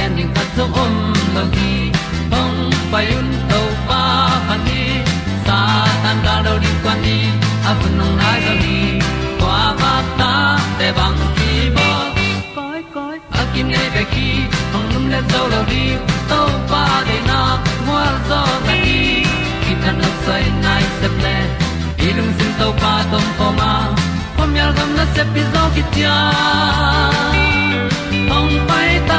pi zo gen zo om lo gi hong pai un to pa pa ni sa tan da do di kwan ni a bu nong nai zo ni kwa ba ta te bang ki bo koi koi a kim nei be ki hong lum le zo lo di to pa de na mo zo ta ni ki tan no sai nai se ple ilung sin to pa tom ko ma. Pom yal gam na se pi zo ki tia hong pai ta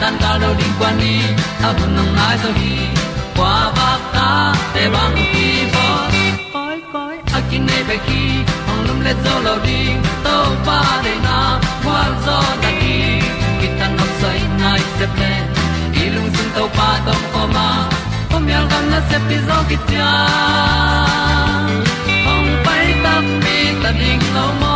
tan cao lo đi qua đi, ta bu nang mai zo gi qua ba ta te bang ki bo koi koi a kin nei be ki ong lum le zo lo ding to pa de na kwa zo ta ki ki tan nok sai nai se ple lung sun to pa tom ko ma. Pom yal gam na se pi zo ki tia ong pai ta mi ta ding lo mo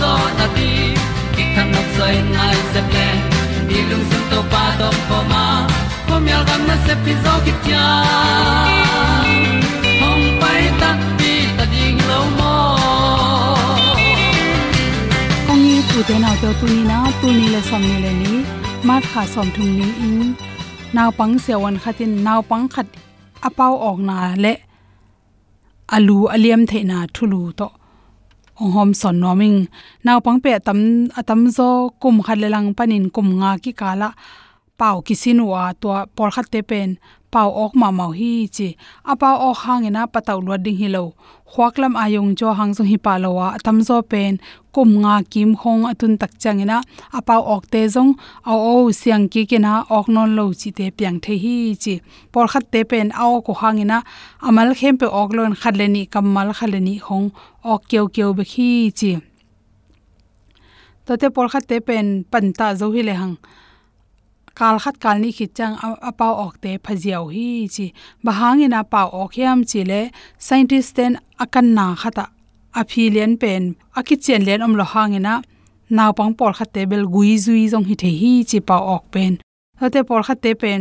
zo na ti ki kan nok sai nai se ple ni lung sun to pa to pa ma. Ko myal gam na se pi zo ki tia hom pai ta ti ta ding lo mo kong ni tu de na to tu ni na tu ni le som ni le ni mat kha som thung ni in. Naw pang se wan khatin naw pang khat apau ok na le alu, aliam the na thulu to ong hom son noming naw pang pe tam atam zo kum khat le panin kum nga ki kala pau kisinua to por khat te pen pau ok ma mau hi chi. A pau ok hangena pataw lo ding hi lo. Khwaklam ayong jo hang zo hi palowa tam zo pen, kum nga kim khong atun tak changena apa ok te zong, a o siang ki kena ok non lo chi te pyang the hi chi. Por khat te pen a ko hangena amal khem pe ok lon khatleni kamal khaleni hong ok keu keu be khi chi. To te por khat te pen panta zo hi le hang kal khat kal ni khit chang apau ok te phajiao hi chi. Bahangina pau ok hiam chi le scientist ten akan na khata aphilian pen akichen len om lo hangina naw pang por khat te bel gui zui jong hi the hi chi pau ok pen. Hote por khat te pen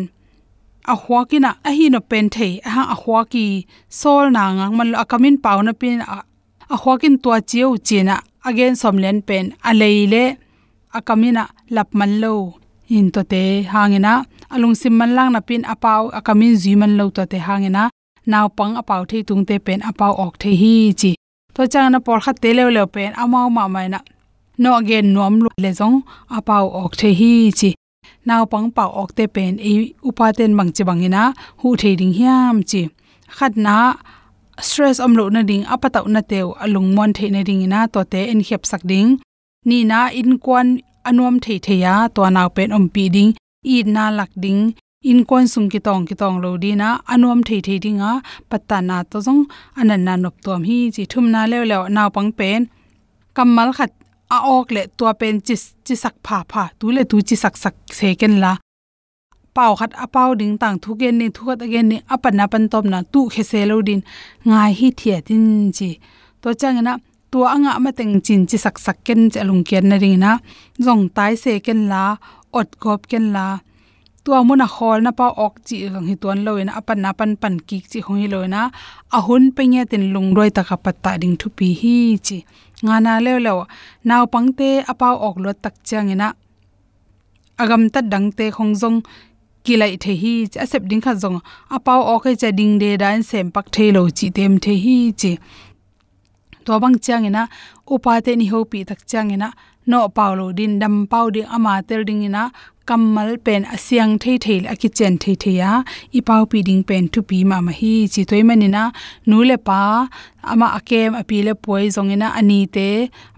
a huakina a hi no pen the a ha a huaki sol na ngang man akamin pau na pin a huakin tua chiu china again somlen pen, a leile akamina lapman lo in to te hangena. Alung sim man lang na pin apau, akamin zi man lo to te hangena. Naw pang apau thei tung te pen apau ok the hi chi. To chang na por kha te le le pen amau ma mai na. No again, nuam lu le jong apau ok the hi chi. Naw pang pau ok te pen e upa mang bang chi bangina hu thei ding hiam chi. Khat na, stress amlo na ding, apatau na teu, alung mon thei na ding na to te en khep sak ding. Ni na in kwan anom thei theya to naw pen om pi ding i na lak ding, in kon sung ki tong ki tong lo di na anom thei thei dinga patta na to jong anan na nop tom hi, chi thum na le le naw pang pen. Kamal khat, a ok le tua pen chi chi sak pha pha, tu le tu chi sak sak se ken la. Pau khat a pau ding, tang thu gen ni, thu khat again ni apan na pan tom na, tu khe se lo din. Ngai hi thia tin chi. To chang na tua anga ma teng chin chi sak sak ken che lung ken na ring na. Zong tai se ken la, ot gop ken la. Tua muna khol na pa ok chi rang hi ton loina apan na pan pan ki chi hong hi loina a hun pe nge tin lung roi ta ka patta ding thu pi hi chi. Nga na le le naw pangte apa ok lo tak chang ina. Agam ta dang te khong zong ki lai the hi asep ding kha jong apao ok che ding de dan sem pak the lo chi tem the hi chi to bang changina upa te ni ho pi tak changina no paulo din dam pau ding ama tel ding ina kammal pen asyang thei thei a ki chen thei thei ya i pau pi ding pen tu pi ma ma hi chi toy manina nu le pa ama akem api le poi zongina ani te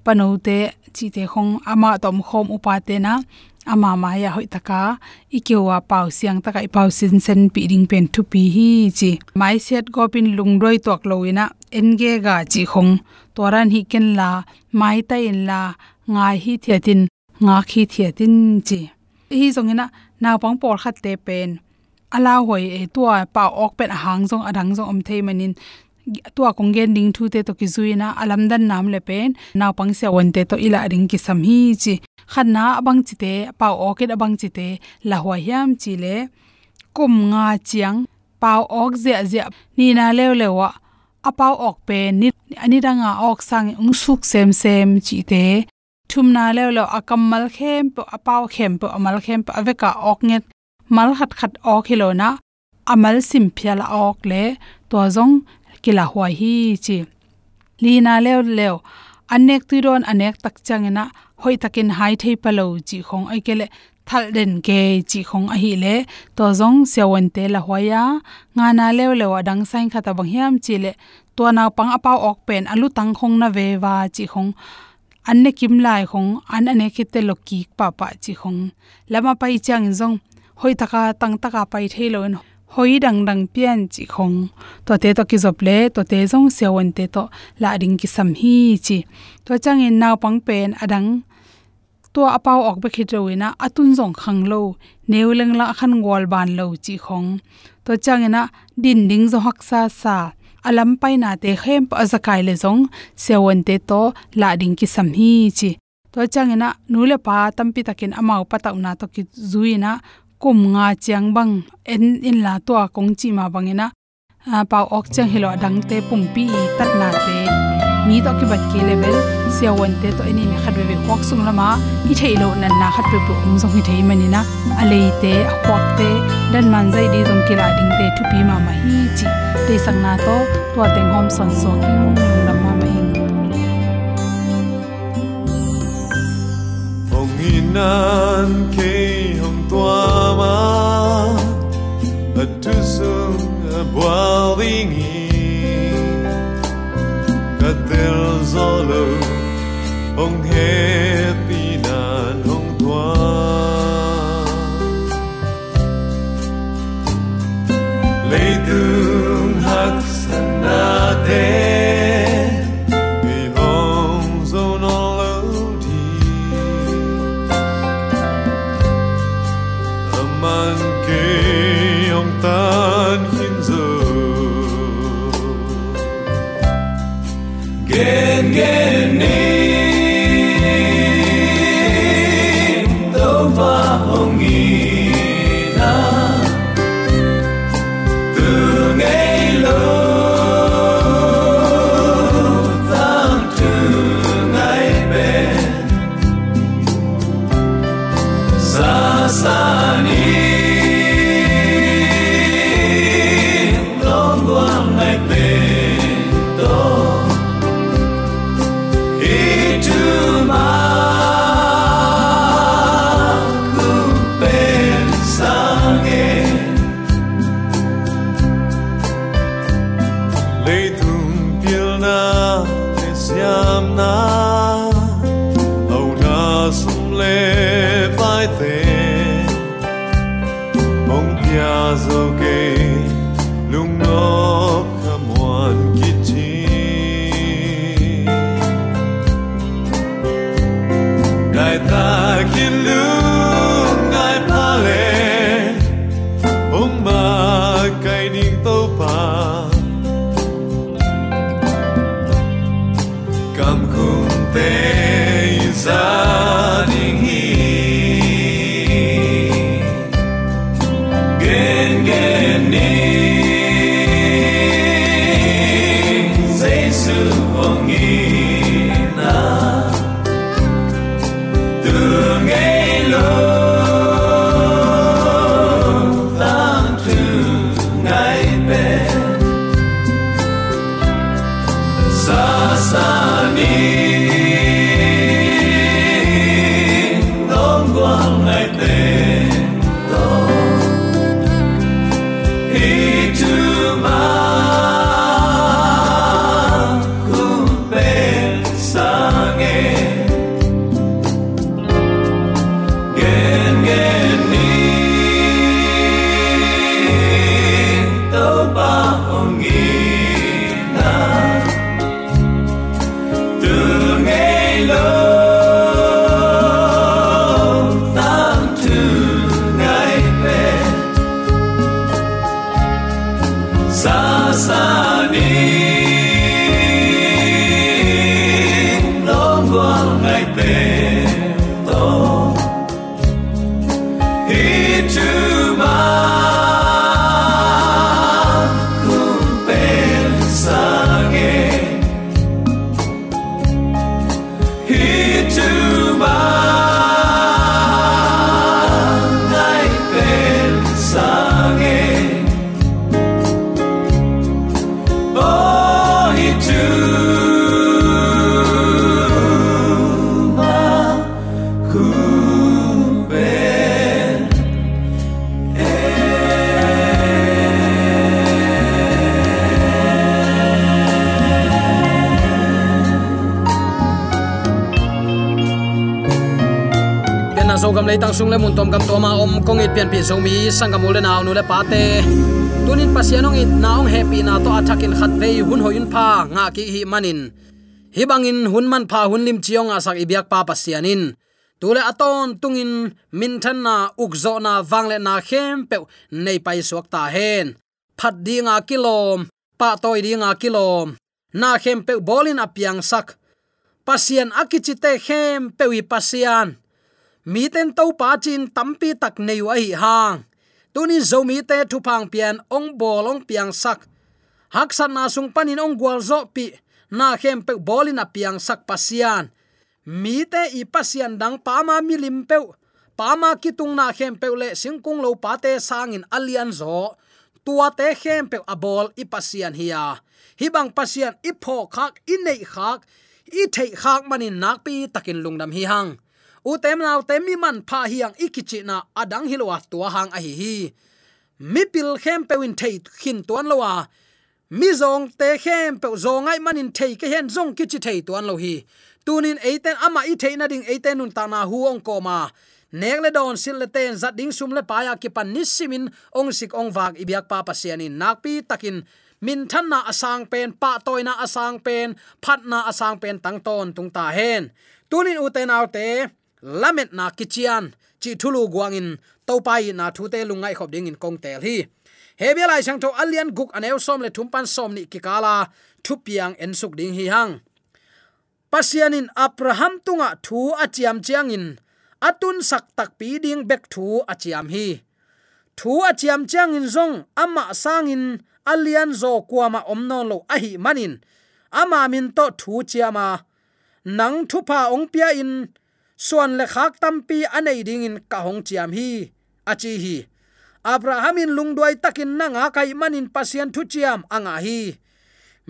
panote, chi te khong ama tom khom upa te na ama ma ya hoi taka ikyowa pau siang taka, i pau sin sen pi ding pen thu pi hi chi. Mai set go pin lung roi tok loina enge ga chi khong. Toran hi ken la, mai ta in la, ngai hi thiatin nga khi thiatin chi. Hi zongina na pang por khat te pen. Ala hoi e tua pa ok pen hang zong adang zong om thei manin tua kong gen ding thu te to ki zuina alam dan nam le pen, naw pang se won te to ila ring ki sam hi chi. Khan na abang chi te pa ok et abang chi te, la hwa hiam chi le, kum nga chiang pau ok zia zia, ni na lew lewa apau ok pe ni ani ranga ok sang ung suk sem sem chi te. Thumna le lo akamal khem po apaw khem po amal khem po aveka ok nget. Mal khat khat ok hilona amal sim phiala ok le to zong kila huai hi chi. Lina leo leo. Anek tuiron anek tak changena. Hoi takin hai thei palo chi khong ai kele thal den ke chi khong a hi le. To zong sewon te la hoya nga na leo leo adang sain khata bang hiam chi le. To na pang apaw ok pen. Alu tang khong na ve wa chi khong. Anne kim lai khong. An ane khite loki pa pa chi khong. Lama pai chang zong. Hoi taka tang taka pai thelo hoi dang dang pian chi khong. To te to ki zop le to te zong sewon te to la ding ki sam hi chi. To chang in naw pang pen adang. To apau ok be khit roina atun zong khang lo. Neuleng la khan gol ban lo chi khong. To chang ina din ding zo hak sa sa. Alam pai na te khem pa zakai le zong sewon te to la ding ki sam hi chi. To chang ina nu le pa tampi takin amau pataw na to ki zuina kum nga chiang bang en in la to kong chi ma bangena pa ok chang hilo dang te pum pi tat na te. Mi to ki bat ki level se won te to ini me khatwe hok sung lama. I thei lo nan na khatwe pu um zong hi thei mani na alei te hok te, dan man zai di zong ki la ding te thu pi ma ma hi chi. Te sang na to to teng hom son so ki lam ma mai hong inan ke hong a tu sung a boiling ka tel zolo hong happy nan ong tua lấy gam le tang sung le mun tom gam to ma om kong it pian pi so mi sangam ul naw nu le pa te tunin pasianong it naong happy na to athakin khat ve hun hoyun pha nga ki hi manin hi bangin hun man pha hun lim chiong asak ibyak pa pasianin tule aton tungin min than na ukzo na wangle na, khem pe nei pai suak ta hen. Phat dinga kilom, pa toy dinga kilom. Na khem pe bolin apiang sak. Pasian akichite khem pe wi pasian mi ten to pa chin tampi tak nei wa hi hang. Tunin zo mi te thu phang pian ong bolong piang sak. Hak san na sung panin ong gwal zo pi. Na khem pe bolin a piang sak pasian mi te i pasian dang pa ma mi lim pe. Pa ma ki tung na khem pe le singkung lo pa te sangin alian zo. Tua te khem pe abol i pasian hiya hi bang pasian i pho khak, i nei khak, i thei khak manin nak pi takin lungnam hi hang u tem naw tem mi man pha hiang ikichi na adang hilwa tua hang a hi hi. Mi pil khem pe win thei khin tuan lowa. Mi zong te khem pe zongai manin thei ke hen zong kichi thei tuan lo hi. Tunin eiten ama i thei na ding eiten nun ta na hu ong ko ma. Nek le don sil le ten zat ding sum le pa ya ki pan nisimin ong sik ong wak ibyak pa pa sianin nakpi takin min than na asang pen, pa toy na asang pen, phat na asang pen tang ton tung ta hen. Tunin uten autte lamet na kichian chi thulu guangin, topai na thute lungai khop ding in kong tel hi. Hebia lai sang tho alian guk aneu som le thumpan som ni kikala, thupiang ensuk ding hi hang. Pasianin abraham tunga thu achiam chiang in, atun sak tak pi ding bek thu achiam hi. Thu achiam chiang in zong, ama sangin alian zo kuama omnon lo ahi manin ama min to thu chiama, nang thupa ong pia in suan le khak tampi anei ding in ka hong chiam hi. Achi hi. Abrahamin lungduai takin nanga kai manin pasian thu chiam anga hi.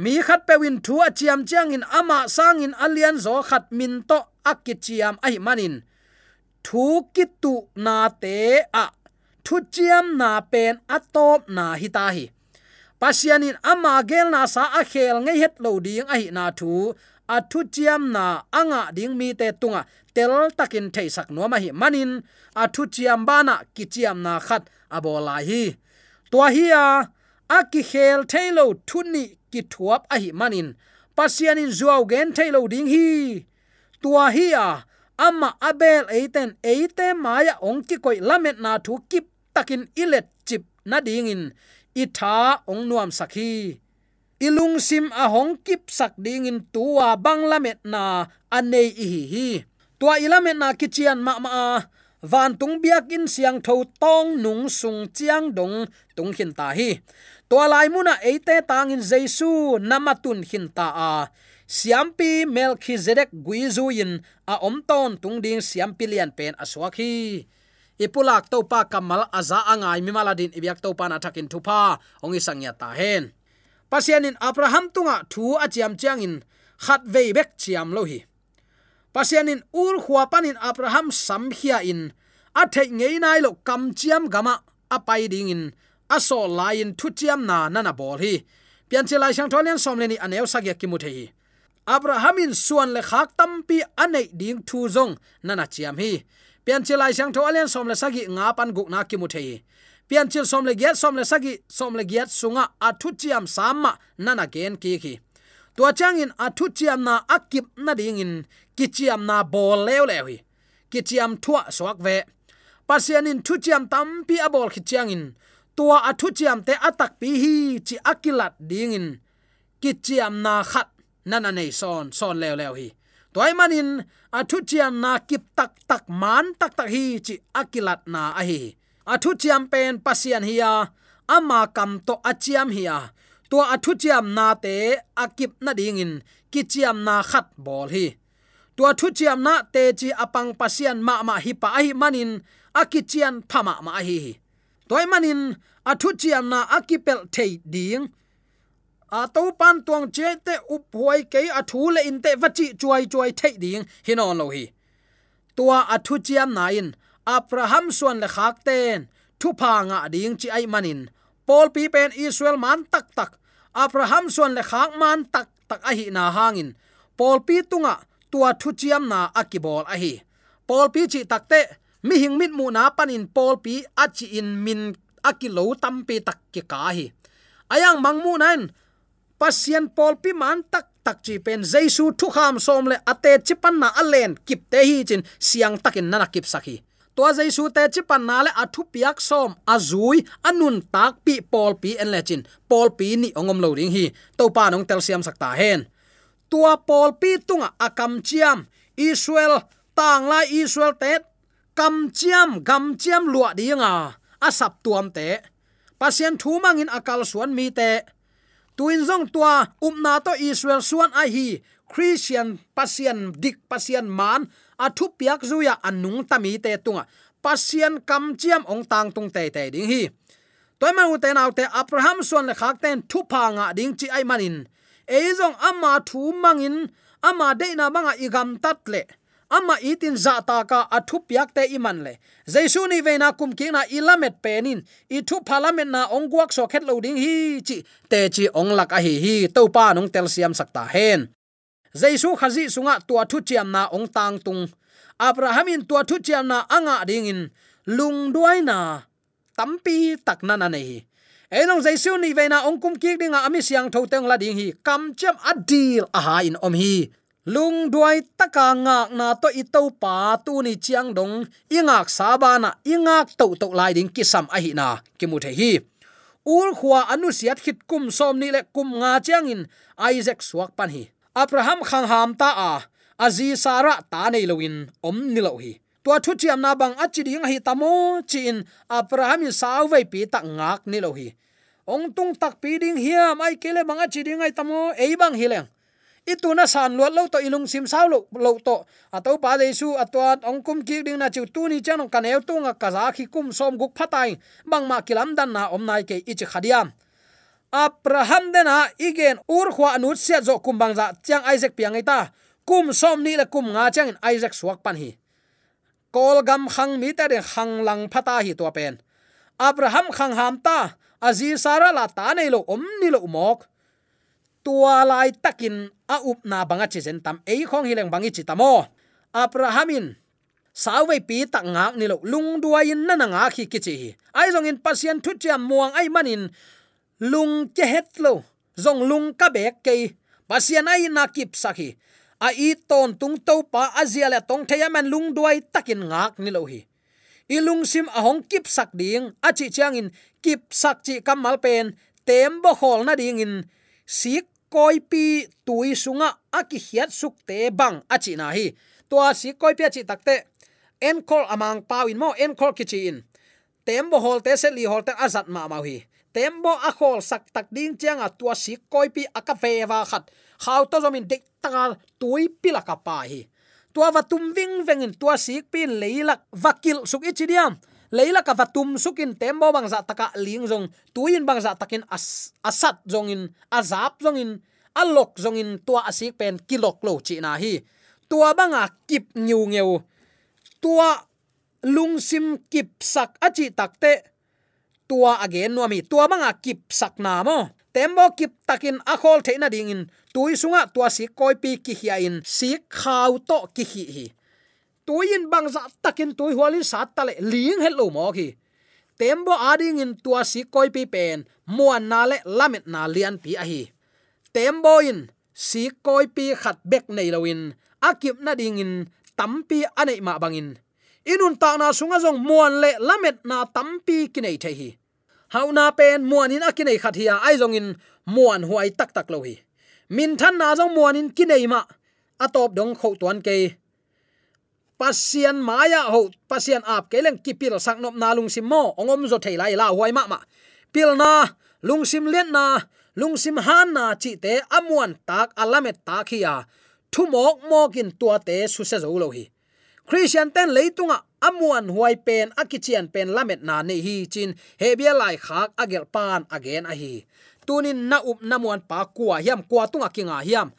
Mi khat pewin thu a chiam chiang in ama sang in alian zo khat min to akit chiam ai manin thu kitu na te a. Thu chiam na pen atop na hita hi. Pasianin ama gel na sa a khel ngei het lo ding ai na thu. A thu chiam na anga ding mi te tunga tel takin theisak no ma hi manin, a thu chiam bana ki chiam na khat abola hi. Tua hi a a ki khel thailo thuni ki thuap a hi manin. Pasian in zuaw gen thailo ding hi. Tua hi a, ama abel eiten eite maya ong ki koi lamet na thu kip takin ilet chip na ding in. I tha ong nuam sakhi ilung sim a hong kip sak ding in tua banglamet na anei hi hi tua ilamet na kichian ma ma van tung biak in siang tho tong nung sung chiang dong tung hin ta hi. Tua lai muna eite tang in jesu namatun hin ta a. Siampi melchizedek guizuin a om ton tung ding siampi lian pen aswaki ipulak to pa kamal aza angai mi maladin ibyak to pa na thakin thupa ongi sangya ta hen. Pasianin abraham tunga thu achiam chiangin khat vei bek chiam lo hi pasianin ur khwa panin abraham Samhia in. A the ngei nai lo kam chiam gama apai ding in. Aso lain thu chiam na nana bol hi. Pian che lai sang tholian som leni aneu sagya ki mu thei abrahamin suan le khak tampi anei ding thu zong nana chiam hi. Pian che lai sang tholian som le sagi nga pan guk na ki mu thei pian chil som le giat som le sagi som le giat sunga athu chiam samma nana gen ki ki tua changin athu chiam na akip na ding in kichiam na bol lew le hi. Kichiam thua swak ve. Pasianin thu chiam tampi abol khi chiangin tua athu chiam te atak pi hi chi akilat ding in kichiam na khat nana nei son son lew lew hi. Toy manin athu chiam na kip tak tak man tak tak hi chi akilat na a hi. Athu chiam pen pasian hiya ama kam to achiam hiya tua athu chiam na te, akip na ding in ki chiam na khat bol hi. Tua thu chiam na te chi apang pasian ma ma hi pa hi manin akichian phama ma hi toy manin athu chiam na akipel thei ding. A to pan tuang che te up huai ke a thu le in te vachi chuai chuai thei ding hinon lo hi. Tua athu chiam na in, abraham suan le khak ten, thu pa nga ding chi ai manin Paul pi pen israel man tak tak. Abraham suan le khang man tak tak a hi na hangin. Paul pi tunga, tua thu chiam na akibol a hi. Paul pi chi takte mi hing mit mu na panin Paul pi achi in min akilo tampi tak ki ka hi. Ayang mangmu nan, pasien Paul pi man tak tak chi pen Jesus thu kham som le ate chipan na alen kip te hi chin siang takin nana kip sakhi to jaisu te chipan na le athu piak som, azui, anun tak pi pol pi en lechin pol pi ni ongom lo ring hi. To pa nong tel siam sakta hen. Tua pol pi tunga akam chiam. Israel tang la israel te. Kam chiam, gam chiam lua dinga asap tuam te. Pasien thu mangin akal suan mi te. Tuin zong tua umna to israel suan a hi christian pasien dik pasien man athu piak zuya anung tami te tunga. Pasien kam chiam ong tang tung te te ding hi. Toy ma ute nau te abraham suan le khak ten thu pa nga ding chi ai manin eizong ama thu mangin ama de na banga igam tat le. Ama itin za ta ka athu piak te iman le. Jaisu ni ve na kum ki na ilamet penin i thu parliament na ongguak so khet loading hi chi. Te chi ong lak a hi hi to pa nong tel siam sakta hen jaisu khazi sunga tua thu chiam na ong tang tung. Abraham in tua thu chiam na anga ding in. Lung duai na tampi tak na na nei enong jaisu ni ve na ong kum ki ding a ami siang tho teng la ding hi. Kam chem adil a à ha in om hi. Lung duai taka à ngak na to ito pa tu ni chiang dong ingak sabana ingak to to lai ding kisam a hi na kimu the hi. Ur khuwa anu siat khit kum som ni le kum nga chiang in. Isaac suak pan hi abraham khang ham ta a. Azi sara ta nei loin om ni lo hi. Tua thu chiam na bang achi ding hi tamo in. Abraham in sau vai pi tak ngak ni lo hi. Ong tung tak pi ding hiam ai kele bang achi ding ai tamo ei bang hileng ituna san luat lo to ilung sim sao lo lo to. Ato pa su atwa ong kum ki ding na chu tu ni chang kan eu tunga kaza khi kum som guk phatai bang ma kilam dan na om nai ke ich khadiam abraham dena igen ur khwa nu sia zo kumbang za chang isaac piang ta kum som ni la kum nga chang isaac suak pan hi. Kol gam khang mi ta de khang lang phata hi to pen. Abraham khang ham ta azi sara la ta nei lo om ni lo mok tua lai takin a up na banga chi zen tam ei khong hileng bangi chi tamo abrahamin sawe pi tak ngak ni lo lung in na nga khi kichi ai zong in pasien thu chiam muang ai manin lung che het lo. Zong lung ka bek ke. Pasian ai na kip sakhi a i ton tung to pa azia la tong theya man lung duai takin ngak ni lo hi. Ilung sim ahong kip sak ding. Achi chiang in kip sak chi kamal pen. Tem bo khol na ding in. Sik koi pi tui sunga aki hiat suk te bang achi na hi. To a si koi pi achi takte en kol amang pawin mo. En kol kichi in. Tem bo hol te se li hol te azat ma ma hi tembo a khol sak tak ding chang a tua si koi pi aka ve wa khat. Khaw to zomin dek taka tui pi la ka pa hi. Tua va tum wing ving in tua sik pi leilak vakil suk ichidiam leila ka vatum sukin tembo bang za taka ling zong, tuin bang za takin as, asat zong in azap zong in alok zong in tua asik pen kilok lo chi na hi. Tua banga kip nyu ngeu. Tua lungsim kip sak achi takte tua again no mi tua manga kip sak na mo. Tembo kip takin akhol theina ding in. Tui sunga tua si koi pi ki hi in. Si khaw to ki hi. Hi tuin bang za takin tui hualin sat tale ling hello mo ki. Tembo ading in tua si koi pi pen. Muan na le lamet na lian pi a hi. Tembo in. Si koi pi khat bek nei lawin akip na ding in. Tampi anei ma bangin inun ta na sunga jong muan le lamet na tampi kinai the hi. Hauna pen muan in akinai khat hi ai jong in muan huai tak tak lo hi. Min than na jong muan in kinai ma. Atop dong kho tuan ke. Pasian maya ho, pasian ap ke keleng kipil sak nop na lung sim mo, ongom zo thei lai la huai ma ma. Pil na, lung sim len na, lung sim han na chi te amuan tak alamet hi khia thu mok mokin tua te su se zo lo hi christian ten leitunga amuan huai pen, akichian pen, lamet na ne hi chin hebia lai khak, agel pan again a hi. Tunin na up namuan pa kwa hiam kwa tunga kinga hiam.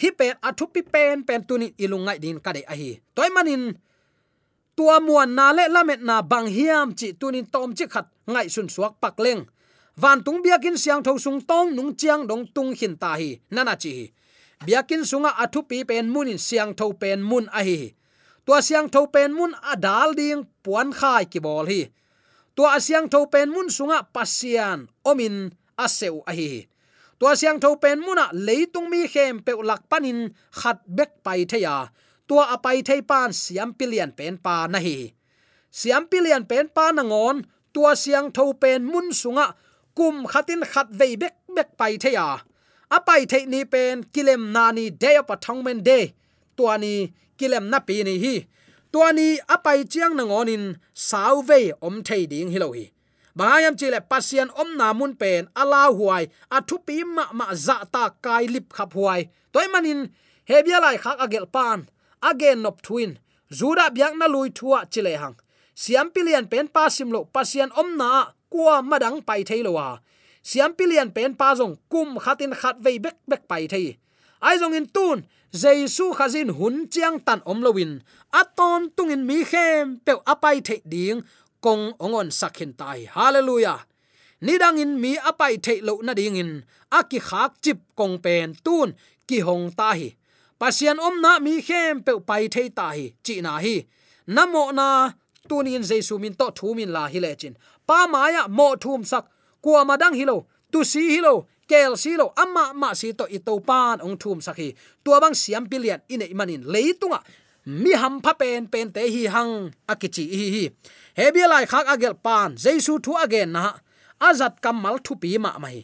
Hi pen, athu pi pen pen tunin ilungai din kade a hi. Toy manin, tua muan na le lamet na bang hiam chi tunin tom chi khat ngai sun suak pak leng. Van tung biakin siang tho sung tong nung chiang dong tung hin ta hi nana chi biakin sunga athu pi pen munin siang tho pen mun a hi tua siang tho pen mun adal ding puan khai ki bol hi. Tua siang tho pen mun sunga pasian omin aseu a hi. Tua siang tho pen muna leitung mi khem pe lak panin khat bek pai theya tua apai thei pan siam pilian pen pa na hi. Siam pilian pen pa na ngon, tua siang tho pen mun sunga kum khatin khat vei bek bek pai theya apai thei ni pen kilem nani day of atonement day tua ni kilem na pi ni hi. Tuani apai chiang na ngonin sau ve om thei ding hi lo hi. Bahayam chile pasian om na mun pen, ala huai athu pi ma ma za ta kai lip khap huai. Toy manin hebia lai khak agel pan again nop twin zura biak na lui thua chile hang. Siam pilian pen pa sim lo pasian om na kwa madang pai theilowa siam pilian pen pa jong kum khatin khat ve bek bek pai thei ai jong in tun, jesu khazin hun chiang tan om lowin aton tungin mi khem pe apai thei ding, kong ongon sakhin tai. Hallelujah. Nidang in mi apai thei lo na ding in. Aki khak chip kong pen tun, ki hong ta hi. Pasian om na mi khem pe pai thei ta hi, chi na hi. Namo na tunin jesu min to thu min la hi le chin. Pa maya mo thum sak. Kwa madang hilo tu si hilo kel si lo ama ma si to i to pan ong thum sakhi. Tua bang siam billion ine manin leitunga. Mi ham pha pen pen te hi hang akichi hi hi. Hebia lai khak agel pan. Jesu thu again na. Azat kamal thu pi ma mai.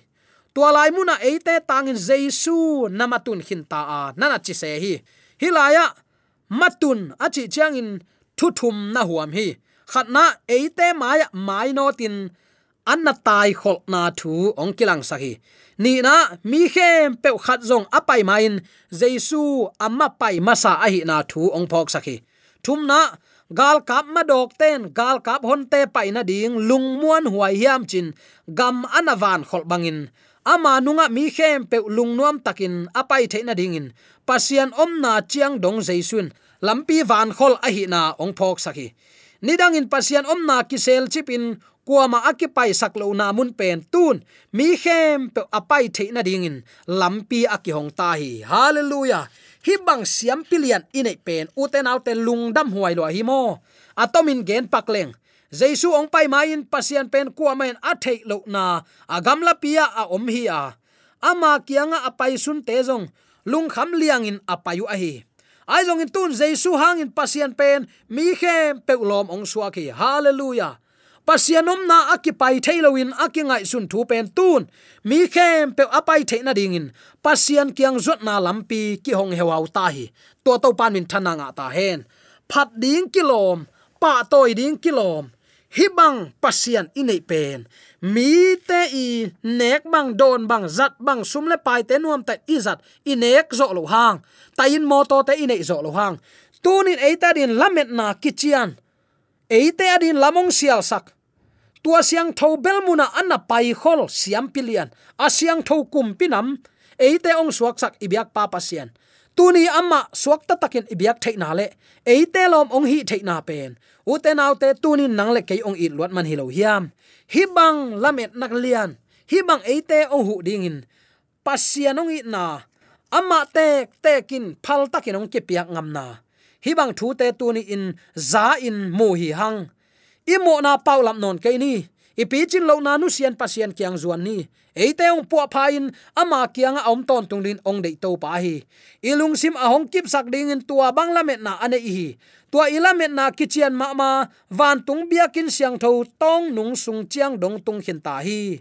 Tua lai muna eite tangin jesu namatun khinta a. Nana chi se hi. Hilaya matun achi changin thu thum na huam hi. Khatna eite maya mai no tin anna tai khol na thu ong kilang sahi ni na mi khem pe khat zong apai main jesu amma pai masa ahi na thu ong phok sakhi thum na gal kap ma dok ten gal kap hon te pai na ding lung muan huai hiam chin gam anavan khol bangin ama nunga mi khem pe lung nuam takin apai theina dingin pasian om na chiang dong jaisun lampi van khol ahi na ong phok sakhi nidang in pasian om omna kisel chipin kuama akipai saklo na mun pen tun. Mi khem pe apai theina dingin lampi aki hong ta hi. Hallelujah. Hi bang siam pilian inei pen. Uten autte lungdam huai lo hi mo. Atomin gen pakleng jesu ong pai mai in pasian pen kwa men a thei lo na. Agam la pia a om hi a. Ama kianga apai sun te jong lung kham liang in apayu a hi. Ai jong in tun jesu hang in pasian pen. Mi khem pe lom ong suaki hallelujah pasianom na akipai thailowin akingai sun thu pen tun. Mi khem pe apai theina dingin. Pasian kyang zot na lampi ki hong hewau ta hi. To to pan min thana nga ta hen. Phat ding kilom, pa toy ding kilom. Hibang pasian inei pen. Mi te i nek bang don bang zat bang sum le pai te nuam ta izat inek zo lo hang. Ta in mo to te inei zo lo hang. Tunin eita din lamet na kichian eite adin lamong sial sak. Tua siang tho belmuna anna pai khol siam pilian. Siang tho kum pinam, eite ong suak sak ibyak pa pasian tuni amma suak ta takin ibyak theina le, eite lom ong hi theina pen. Uten autte tuni nang le ke ong i luat man hilo hiam. Hi bang lamet nak lian. Hi bang eite ong hu dingin pasianong i na. Amma te tekin phal takin ong ke piak ngam na hi bang thu te tu ni in za in mu hi hang. I mo na pau lam non ke ni. I pi chin lo na nu sian pasien kyang zuan ni. Eite ong pu pha in, ama kyang om ton tung lin ong dei to pa hi. Ilung sim a hong kip sak ding in tua bang la met na ane hi. Tua ila met na kichian ma ma, van tung bia kin siang tho tong nung sung chiang dong tung hin ta hi.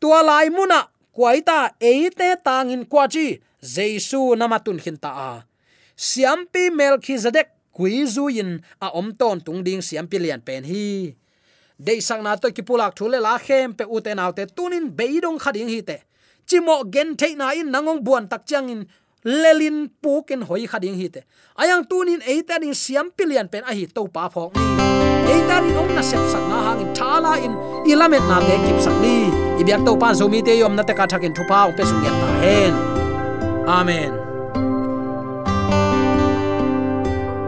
Tua lai muna kwaita in tangin kwachi jesu namatun hin ta a siampi melchizedek kuizu in a om ton tung ding siampi lian pen hi. Dei sang na to kipulak thule la khem pe uten autte tunin beidong khading hi te chimo gen the na in nangong buan tak chang in lelin pukin hoi khading hi te ayang tunin eita ding siam pilian pen a hi to pa phok ni eita ding ong na sep sak na hangin thala in ilamet na te kip sak ni. Ibyak to pan zomi te yom na te ka thakin thupa ong pe sung ta hen amen.